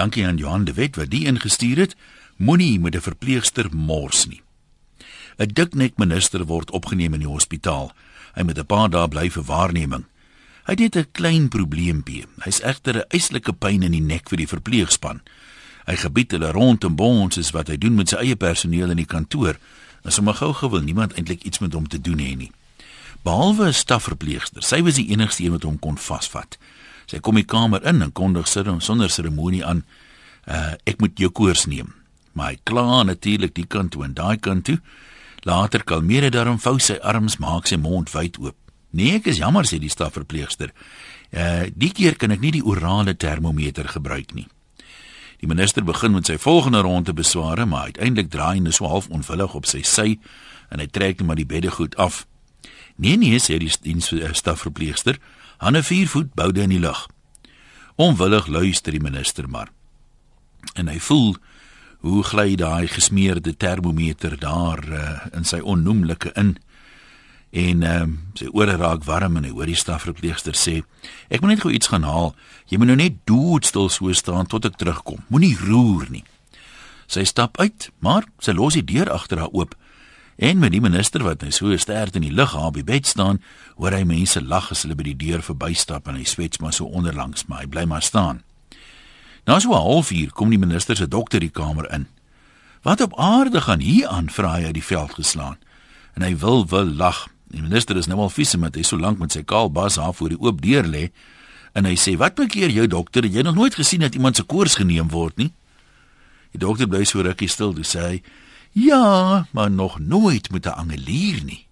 Dankie aan Johan de Wet wat die ingestuur het. Moenie met 'n verpleegster mors nie. 'n Diknek minister word opgeneem in die hospitaal. Hy moet 'n paar dae bly vir waarneming. Hy het 'n klein probleempie. Hy's egter 'n eislike pyn in die nek vir die verpleegspan. Hy gebied hulle rond en bons is wat hy doen met sy eie personeel in die kantoor. En sommer gou gewil niemand eintlik iets met hom te doen hê nie. Behalwe 'n stafverpleegster, sy was die enigste een wat hom kon vasvat. Sy kom die kamer in en kondig sy sonder seremonie aan: uh, "Ek moet jou koers neem." Maar hy kla natuurlik die kant toe en daai kant toe. Later kalmeer hy daarom vou sy arms, maak sy mond wyd oop. "Nee, ek is jammer," sê die stafverpleegster. "Uh, die keer kan ek nie die orale termometer gebruik nie." Die minister begin met sy volgende ronde besware, maar uiteindelik draai hy net so half onwillig op sy sy en hy trek net maar die beddegoed af. "Nee nee," sê die diensstafverpleegster, hande 4 voet boude in die lug. Onwillig luister die minister maar. En hy voel hoe gly daai gesmeerde termometer daar uh, in sy onnoemlike in. En uh, sy ore raak warm en hy hoor die stafverpleegster sê: "Ek moet net gou iets gaan haal. Jy moet nou net doodstil so staan tot ek terugkom. Moenie roer nie." Sy stap uit, maar sy los die deur agter haar oop. En met die minister wat net so sterk in die lug haar by bed staan, hoor hy mense lag as hulle by die deur verbystap en hy swets maar so onderlangs, maar hy bly maar staan. Na so 'n halfuur kom die minister se dokter die kamer in. Wat op aarde gaan hier aan? vra hy uit die veld geslaan. En hy wil wil lag. Die minister is nou al vies met hy so lank met sy kaal bas af voor die oop deur lê. En hy sê: "Wat hier jou dokter? Jy nog nooit gesien dat iemand se koors geneem word nie?" Die dokter bly so rukkie stil, dis hy: "Ja, maar nog nooit met 'n angelier nie."